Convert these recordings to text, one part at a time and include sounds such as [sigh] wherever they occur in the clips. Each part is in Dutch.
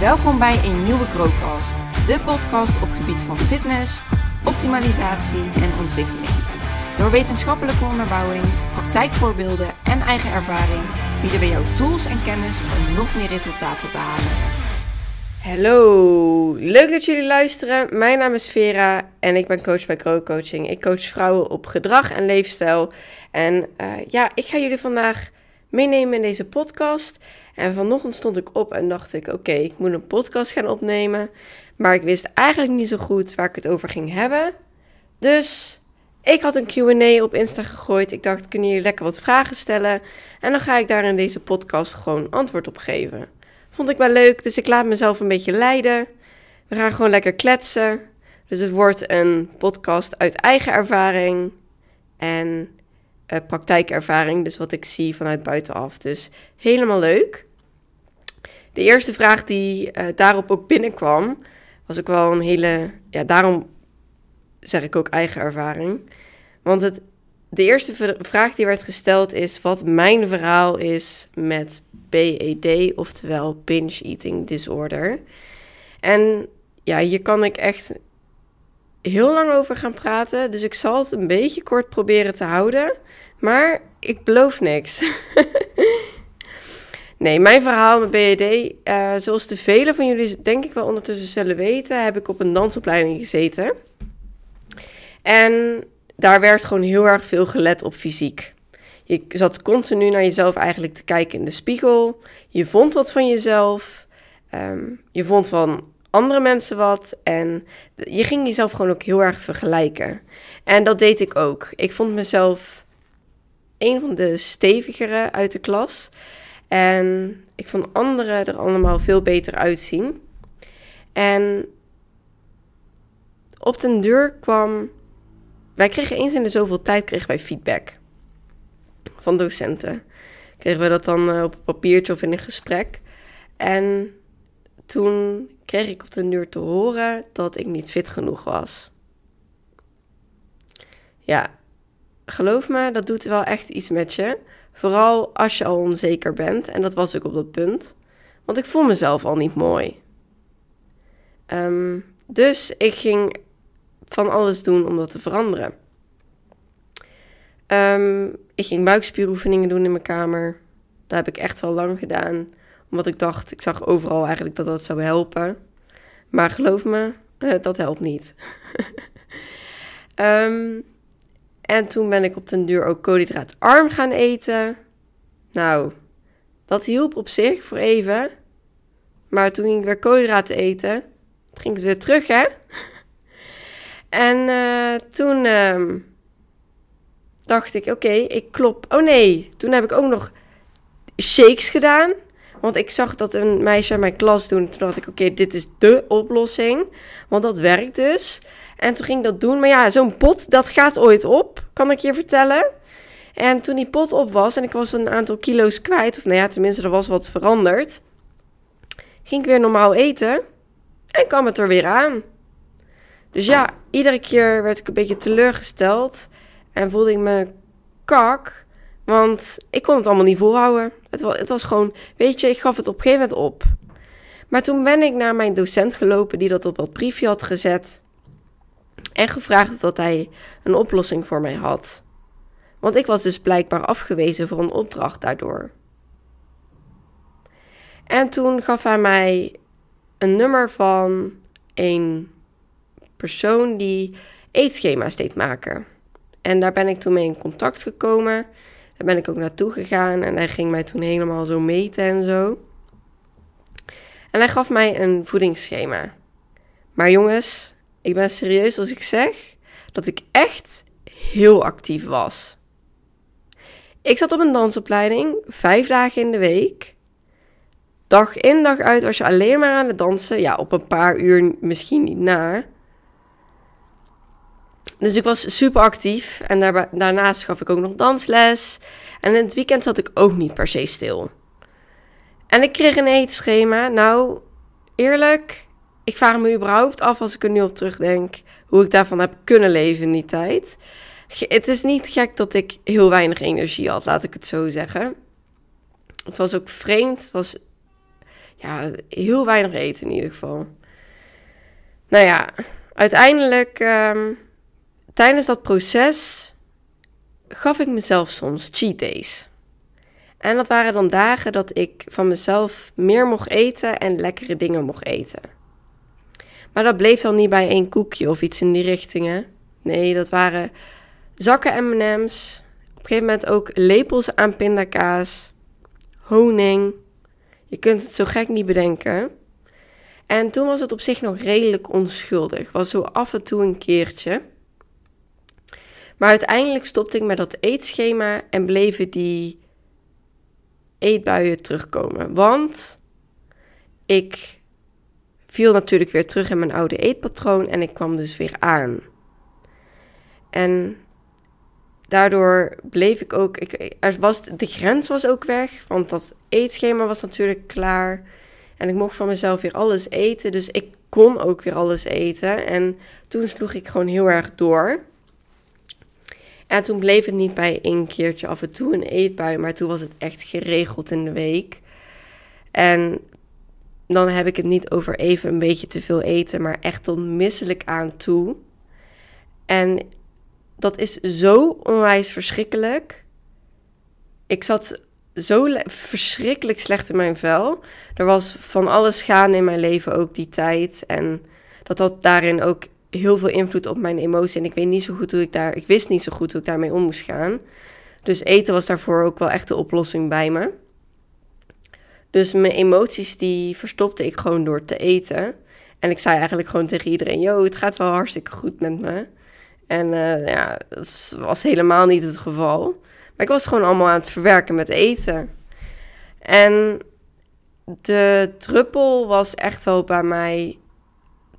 Welkom bij een nieuwe Crowcast, de podcast op gebied van fitness, optimalisatie en ontwikkeling. Door wetenschappelijke onderbouwing, praktijkvoorbeelden en eigen ervaring bieden we jou tools en kennis om nog meer resultaten te behalen. Hallo, leuk dat jullie luisteren. Mijn naam is Vera en ik ben coach bij Crow Coaching. Ik coach vrouwen op gedrag en leefstijl. En uh, ja, ik ga jullie vandaag meenemen in deze podcast. En vanochtend stond ik op en dacht ik: oké, ik moet een podcast gaan opnemen. Maar ik wist eigenlijk niet zo goed waar ik het over ging hebben. Dus ik had een QA op Insta gegooid. Ik dacht: kunnen jullie lekker wat vragen stellen? En dan ga ik daar in deze podcast gewoon antwoord op geven. Vond ik wel leuk, dus ik laat mezelf een beetje leiden. We gaan gewoon lekker kletsen. Dus het wordt een podcast uit eigen ervaring en uh, praktijkervaring. Dus wat ik zie vanuit buitenaf. Dus helemaal leuk. De eerste vraag die uh, daarop ook binnenkwam, was ook wel een hele. Ja, daarom zeg ik ook eigen ervaring. Want het, de eerste vraag die werd gesteld is wat mijn verhaal is met BED, oftewel binge eating disorder. En ja, hier kan ik echt heel lang over gaan praten, dus ik zal het een beetje kort proberen te houden, maar ik beloof niks. [laughs] nee, mijn verhaal met BED, uh, zoals de velen van jullie denk ik wel ondertussen zullen weten, heb ik op een dansopleiding gezeten. En daar werd gewoon heel erg veel gelet op fysiek. Je zat continu naar jezelf eigenlijk te kijken in de spiegel. Je vond wat van jezelf. Ehm, je vond van andere mensen wat. En je ging jezelf gewoon ook heel erg vergelijken. En dat deed ik ook. Ik vond mezelf een van de stevigere uit de klas. En ik vond anderen er allemaal veel beter uitzien. En op den deur kwam. Wij kregen eens in de zoveel tijd kregen wij feedback van docenten. Kregen we dat dan eh, op een papiertje of in een gesprek. En toen kreeg ik op de duur te horen dat ik niet fit genoeg was. Ja, geloof me, dat doet wel echt iets met je. Vooral als je al onzeker bent. En dat was ik op dat punt. Want ik voel mezelf al niet mooi. Um, dus ik ging van alles doen om dat te veranderen. Um, ik ging buikspieroefeningen doen in mijn kamer. Dat heb ik echt wel lang gedaan. Omdat ik dacht, ik zag overal eigenlijk dat dat zou helpen. Maar geloof me, eh, dat helpt niet. um, [laughs] en toen ben ik op den duur ook koolhydraatarm gaan eten. Nou, dat hielp op zich voor even. Maar toen ging ik weer koolhydraten eten. Toen ging weer terug, hè? [laughs] en uh, toen... Um, dacht ik, oké, ik klop. Oh nee, toen heb ik ook nog shakes gedaan. Want ik zag dat een meisje in mijn klas doen. Toen dacht ik, oké, dit is de oplossing. Want dat werkt dus. En toen ging ik dat doen. Maar ja, zo'n pot, dat gaat ooit op, kan ik je vertellen. En toen die pot op was en ik was een aantal kilo's kwijt, of nou ja, tenminste, er was wat veranderd, ging ik weer normaal eten en kwam het er weer aan. Dus ja, iedere keer werd ik een beetje teleurgesteld. En voelde ik me kak. Want ik kon het allemaal niet volhouden. Het was, het was gewoon, weet je, ik gaf het op een gegeven moment op. Maar toen ben ik naar mijn docent gelopen die dat op dat briefje had gezet. En gevraagd dat hij een oplossing voor mij had. Want ik was dus blijkbaar afgewezen voor een opdracht daardoor. En toen gaf hij mij een nummer van een persoon die eetschema's deed maken. En daar ben ik toen mee in contact gekomen. Daar ben ik ook naartoe gegaan en hij ging mij toen helemaal zo meten en zo. En hij gaf mij een voedingsschema. Maar jongens, ik ben serieus als ik zeg dat ik echt heel actief was. Ik zat op een dansopleiding, vijf dagen in de week. Dag in dag uit was je alleen maar aan het dansen. Ja, op een paar uur misschien niet na. Dus ik was super actief. En daar, daarnaast gaf ik ook nog dansles. En in het weekend zat ik ook niet per se stil. En ik kreeg een eetschema. Nou, eerlijk, ik vraag me überhaupt af als ik er nu op terugdenk. Hoe ik daarvan heb kunnen leven in die tijd. Het is niet gek dat ik heel weinig energie had, laat ik het zo zeggen. Het was ook vreemd. Het was, ja, heel weinig eten in ieder geval. Nou ja, uiteindelijk ehm, tijdens dat proces gaf ik mezelf soms cheat days. En dat waren dan dagen dat ik van mezelf meer mocht eten en lekkere dingen mocht eten. Maar dat bleef dan niet bij één koekje of iets in die richtingen. Nee, dat waren zakken M&M's. Op een gegeven moment ook lepels aan pindakaas, honing. Je kunt het zo gek niet bedenken. En toen was het op zich nog redelijk onschuldig. Was zo af en toe een keertje. Maar uiteindelijk stopte ik met dat eetschema en bleven die eetbuien terugkomen. Want ik viel natuurlijk weer terug in mijn oude eetpatroon en ik kwam dus weer aan. En daardoor bleef ik ook. Ik, er was, de grens was ook weg, want dat eetschema was natuurlijk klaar. En ik mocht van mezelf weer alles eten. Dus ik kon ook weer alles eten. En toen sloeg ik gewoon heel erg door. En toen bleef het niet bij één keertje af en toe een eetbui, maar toen was het echt geregeld in de week. En dan heb ik het niet over even een beetje te veel eten, maar echt tot misselijk aan toe. En dat is zo onwijs verschrikkelijk. Ik zat zo verschrikkelijk slecht in mijn vel. Er was van alles gaan in mijn leven ook die tijd. En dat had daarin ook heel veel invloed op mijn emotie. En ik weet niet zo goed hoe ik daar. Ik wist niet zo goed hoe ik daarmee om moest gaan. Dus eten was daarvoor ook wel echt de oplossing bij me. Dus mijn emoties die verstopte ik gewoon door te eten. En ik zei eigenlijk gewoon tegen iedereen: Yo, het gaat wel hartstikke goed met me. En uh, ja, dat was helemaal niet het geval. Maar ik was gewoon allemaal aan het verwerken met eten. En de druppel was echt wel bij mij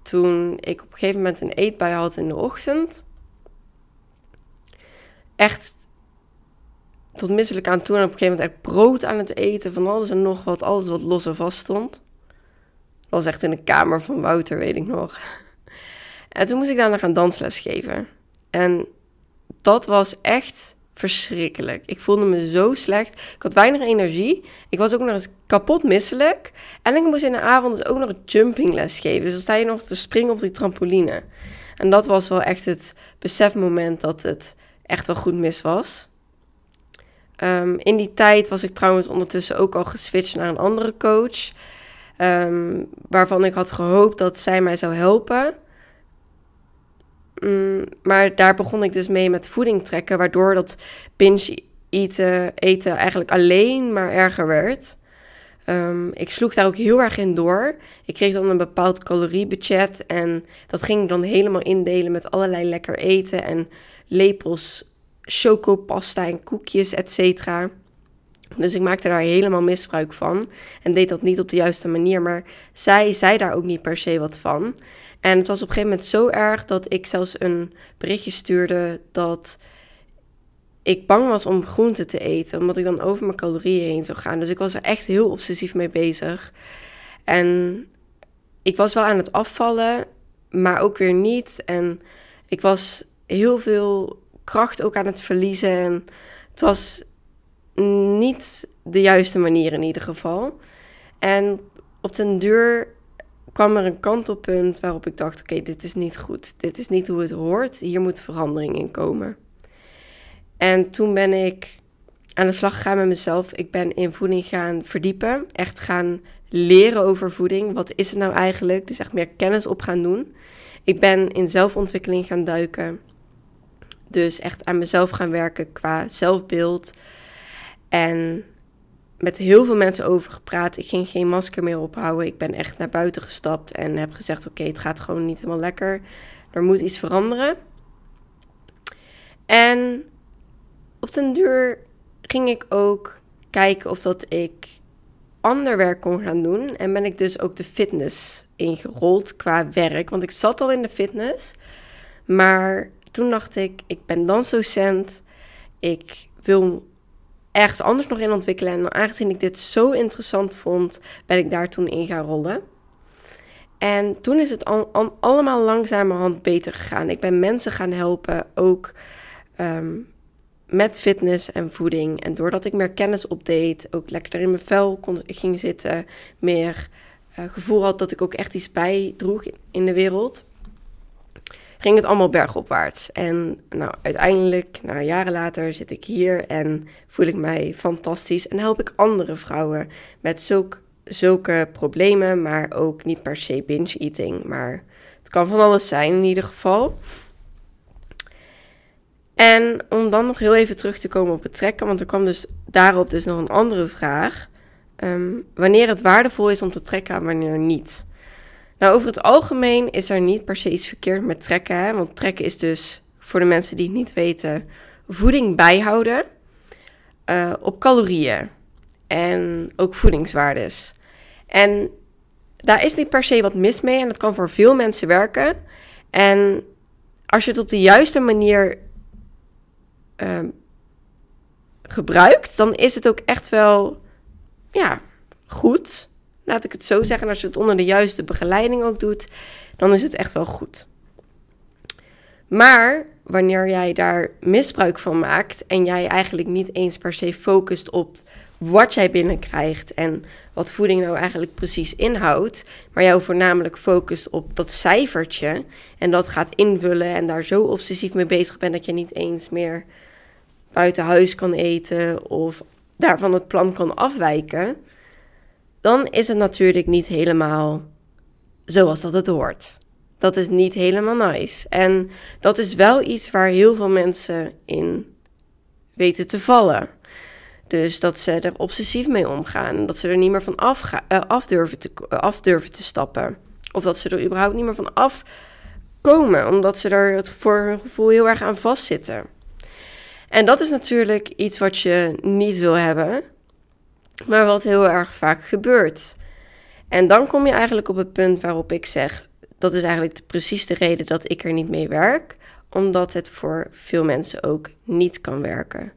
toen ik op een gegeven moment een eetbui had in de ochtend. Echt tot misselijk aan toe. En op een gegeven moment echt brood aan het eten van alles en nog wat. Alles wat los en vast stond. Dat was echt in de kamer van Wouter, weet ik nog. [laughs] En toen moest ik daarna gaan dansles geven. En dat was echt verschrikkelijk. Ik voelde me zo slecht. Ik had weinig energie. Ik was ook nog eens kapot misselijk. En ik moest in de avond dus ook nog een jumpingles geven. Dus dan sta je nog te springen op die trampoline. En dat was wel echt het besefmoment dat het echt wel goed mis was. Ehm, in die tijd was ik trouwens ondertussen ook al geswitcht naar een andere coach. Um, waarvan ik had gehoopt dat zij mij zou helpen. Mm, maar daar begon ik dus mee met voeding trekken, waardoor dat binge eten, eten eigenlijk alleen maar erger werd. Um, ik sloeg daar ook heel erg in door. Ik kreeg dan een bepaald caloriebudget en dat ging ik dan helemaal indelen met allerlei lekker eten en lepels chocopasta en koekjes, et cetera. Dus ik maakte daar helemaal misbruik van en deed dat niet op de juiste manier, maar zij zei daar ook niet per se wat van. En het was op een gegeven moment zo erg dat ik zelfs een berichtje stuurde dat ik bang was om groente te eten, omdat ik dan over mijn calorieën heen zou gaan. Dus ik was er echt heel obsessief mee bezig. En ik was wel aan het afvallen, maar ook weer niet. En ik was heel veel kracht ook aan het verliezen. En het was niet de juiste manier in ieder geval. En op den duur kwam er een kantelpunt waarop ik dacht: oké, dit is niet goed. Dit is niet hoe het hoort. Hier moet verandering in komen. En toen ben ik aan de slag gegaan met mezelf. Ik ben in voeding gaan verdiepen. Echt gaan leren over voeding. Wat is het nou eigenlijk? Dus echt meer kennis op gaan doen. Ik ben in zelfontwikkeling gaan duiken. Dus echt aan mezelf gaan werken qua zelfbeeld. En met heel veel mensen over gepraat. Ik ging geen masker meer ophouden. Ik ben echt naar buiten gestapt en heb gezegd: Oké, het gaat gewoon niet helemaal lekker. Er moet iets veranderen. En op den duur ging ik ook kijken of dat ik ander werk kon gaan doen. En ben ik dus ook de fitness ingerold qua werk. Want ik zat al in de fitness. Maar toen dacht ik, ik ben dansdocent. Ik wil ergens anders nog in ontwikkelen. En aangezien ik dit zo interessant vond, ben ik daar toen in gaan rollen. En toen is het al, allemaal langzamerhand beter gegaan. Ik ben mensen gaan helpen, ook ehm, met fitness en voeding. En doordat ik meer kennis opdeed, ook lekker in mijn vel kon, ging zitten, meer uh, gevoel had dat ik ook echt iets bijdroeg in de wereld, ging het allemaal bergopwaarts. En nou, uiteindelijk, nou, jaren later, zit ik hier en voel ik mij fantastisch. En help ik andere vrouwen met zulk, zulke problemen, maar ook niet per se binge eating. Maar het kan van alles zijn in ieder geval. En om dan nog heel even terug te komen op het trekken, want er kwam dus daarop dus nog een andere vraag. Ehm, wanneer het waardevol is om te trekken en wanneer niet. Nou, over het algemeen is er niet per se iets verkeerd met trekken. Want trekken is dus, voor de mensen die het niet weten, voeding bijhouden uh, op calorieën en ook voedingswaardes. En daar is niet per se wat mis mee en dat kan voor veel mensen werken. En als je het op de juiste manier uh, gebruikt, dan is het ook echt wel ja, goed. Laat ik het zo zeggen. Als je het onder de juiste begeleiding ook doet, dan is het echt wel goed. Maar wanneer jij daar misbruik van maakt en jij eigenlijk niet eens per se focust op wat jij binnenkrijgt en wat voeding nou eigenlijk precies inhoudt, maar jou voornamelijk focust op dat cijfertje en dat gaat invullen en daar zo obsessief mee bezig bent dat je niet eens meer buiten huis kan eten of daarvan het plan kan afwijken, dan is het natuurlijk niet helemaal zoals dat het hoort. Dat is niet helemaal nice. En dat is wel iets waar heel veel mensen in weten te vallen. Dus dat ze er obsessief mee omgaan. Dat ze er niet meer van af, uh, af, durven te, uh, af durven te stappen. Of dat ze er überhaupt niet meer van afkomen. Omdat ze er het voor hun gevoel heel erg aan vastzitten. En dat is natuurlijk iets wat je niet wil hebben, maar wat heel erg vaak gebeurt. En dan kom je eigenlijk op het punt waarop ik zeg: dat is eigenlijk precies de reden dat ik er niet mee werk, omdat het voor veel mensen ook niet kan werken.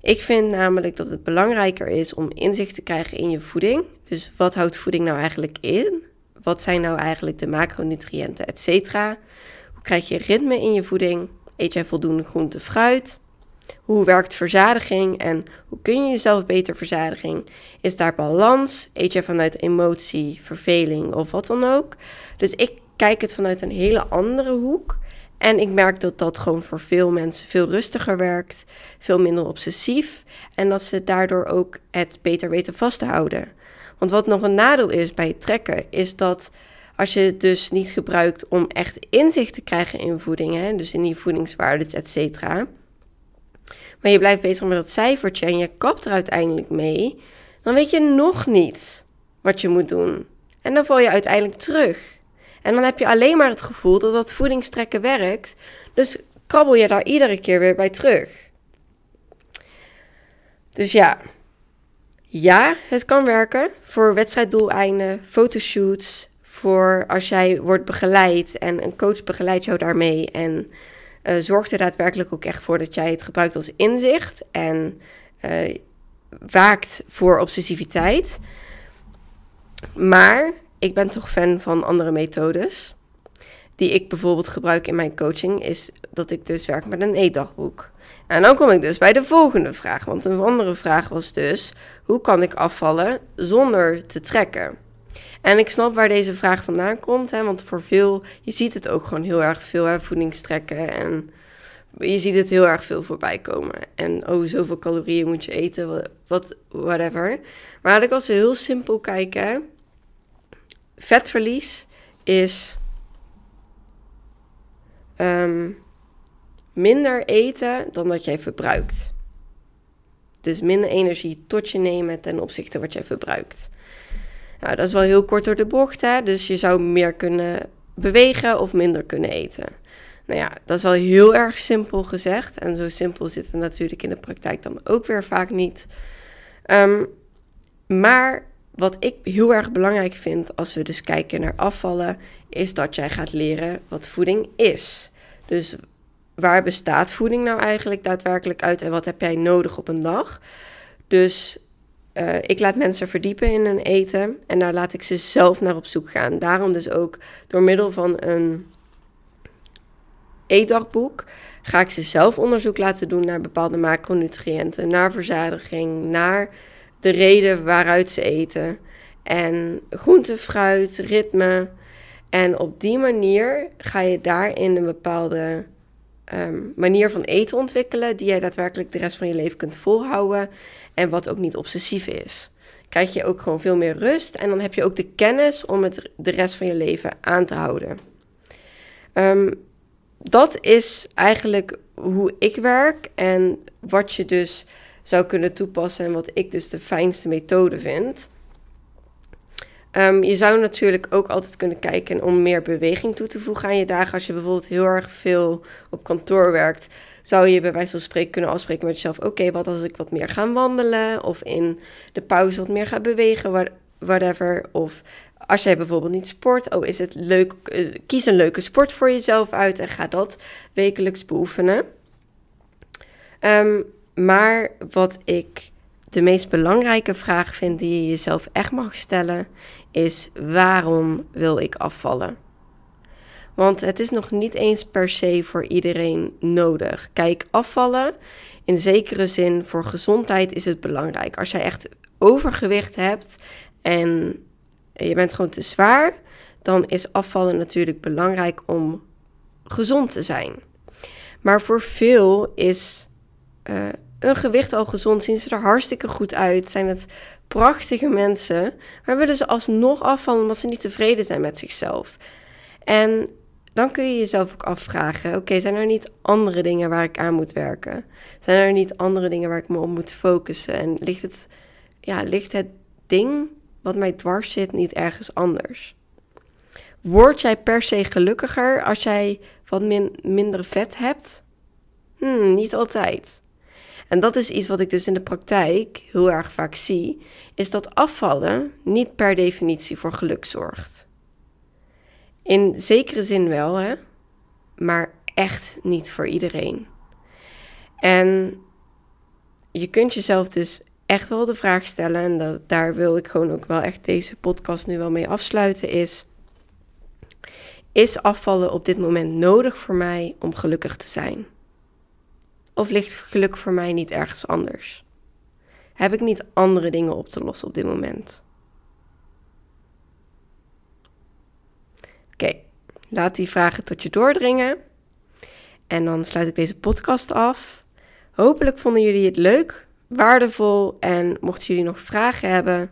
Ik vind namelijk dat het belangrijker is om inzicht te krijgen in je voeding. Dus wat houdt voeding nou eigenlijk in? Wat zijn nou eigenlijk de macronutriënten, et cetera? Hoe krijg je ritme in je voeding? Eet jij voldoende groente, fruit? Hoe werkt verzadiging en hoe kun je jezelf beter verzadigen? Is daar balans? Eet je vanuit emotie, verveling of wat dan ook? Dus ik kijk het vanuit een hele andere hoek. En ik merk dat dat gewoon voor veel mensen veel rustiger werkt, veel minder obsessief. En dat ze daardoor ook het beter weten vast te houden. Want wat nog een nadeel is bij het trekken, is dat als je het dus niet gebruikt om echt inzicht te krijgen in voeding, hè, dus in die voedingswaardes, et cetera maar je blijft bezig met dat cijfertje en je kapt er uiteindelijk mee, dan weet je nog niet wat je moet doen. En dan val je uiteindelijk terug. En dan heb je alleen maar het gevoel dat dat voedingstrekken werkt. Dus krabbel je daar iedere keer weer bij terug. Dus ja, ja, het kan werken voor wedstrijddoeleinden, fotoshoots, voor als jij wordt begeleid en een coach begeleidt jou daarmee en uh, zorgt er daadwerkelijk ook echt voor dat jij het gebruikt als inzicht en uh, waakt voor obsessiviteit. Maar ik ben toch fan van andere methodes. Die ik bijvoorbeeld gebruik in mijn coaching, is dat ik dus werk met een eetdagboek. En dan kom ik dus bij de volgende vraag. Want een andere vraag was dus: hoe kan ik afvallen zonder te trekken? En ik snap waar deze vraag vandaan komt, hè, want voor veel, je ziet het ook gewoon heel erg veel, hè, voedingstrekken en je ziet het heel erg veel voorbij komen. En oh, zoveel calorieën moet je eten, wat, whatever. Maar als we heel simpel kijken, vetverlies is um, minder eten dan dat jij verbruikt. Dus minder energie tot je nemen ten opzichte wat jij verbruikt. Nou, dat is wel heel kort door de bocht, hè? dus je zou meer kunnen bewegen of minder kunnen eten. Nou ja, dat is wel heel erg simpel gezegd. En zo simpel zit het natuurlijk in de praktijk dan ook weer vaak niet. Um, maar wat ik heel erg belangrijk vind als we dus kijken naar afvallen, is dat jij gaat leren wat voeding is. Dus waar bestaat voeding nou eigenlijk daadwerkelijk uit en wat heb jij nodig op een dag? Dus uh, ik laat mensen verdiepen in hun eten en daar laat ik ze zelf naar op zoek gaan. Daarom dus ook door middel van een eetdagboek Ga ik ze zelf onderzoek laten doen naar bepaalde macronutriënten, naar verzadiging, naar de reden waaruit ze eten. En groente, fruit, ritme. En op die manier ga je daarin een bepaalde Ehm, manier van eten ontwikkelen die jij daadwerkelijk de rest van je leven kunt volhouden en wat ook niet obsessief is. Krijg je ook gewoon veel meer rust en dan heb je ook de kennis om het de rest van je leven aan te houden. Ehm, dat is eigenlijk hoe ik werk en wat je dus zou kunnen toepassen en wat ik dus de fijnste methode vind. Ehm, je zou natuurlijk ook altijd kunnen kijken om meer beweging toe te voegen aan je dagen. Als je bijvoorbeeld heel erg veel op kantoor werkt, zou je bij wijze van spreken kunnen afspreken met jezelf: oké, wat als ik wat meer ga wandelen of in de pauze wat meer ga bewegen, whatever. Of als jij bijvoorbeeld niet sport, oh, is het leuk, uh, kies een leuke sport voor jezelf uit en ga dat wekelijks beoefenen. Um, maar wat ik de meest belangrijke vraag vind die je jezelf echt mag stellen, is waarom wil ik afvallen? Want het is nog niet eens per se voor iedereen nodig. Kijk, afvallen in zekere zin voor gezondheid is het belangrijk. Als jij echt overgewicht hebt en je bent gewoon te zwaar, dan is afvallen natuurlijk belangrijk om gezond te zijn. Maar voor veel is uh, een gewicht al gezond, zien ze er hartstikke goed uit, zijn het prachtige mensen, maar willen ze alsnog afvallen omdat ze niet tevreden zijn met zichzelf. En dan kun je jezelf ook afvragen: oké, zijn er niet andere dingen waar ik aan moet werken? Zijn er niet andere dingen waar ik me op moet focussen? En ligt het, ja, ligt het ding wat mij dwars zit niet ergens anders? Word jij per se gelukkiger als jij wat minder vet hebt? Hmm, niet altijd. En dat is iets wat ik dus in de praktijk heel erg vaak zie, is dat afvallen niet per definitie voor geluk zorgt. In zekere zin wel, hè, maar echt niet voor iedereen. En je kunt jezelf dus echt wel de vraag stellen, en dat, daar wil ik gewoon ook wel echt deze podcast nu wel mee afsluiten, is: Is afvallen op dit moment nodig voor mij om gelukkig te zijn? Of ligt geluk voor mij niet ergens anders? Heb ik niet andere dingen op te lossen op dit moment? Oké, laat die vragen tot je doordringen. En dan sluit ik deze podcast af. Hopelijk vonden jullie het leuk, waardevol en mochten jullie nog vragen hebben,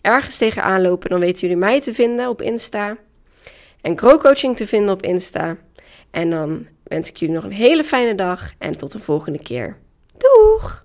ergens tegenaan lopen, dan weten jullie mij te vinden op Insta en Grow Coaching te vinden op Insta. En dan wens ik jullie nog een hele fijne dag en tot de volgende keer. Doeg!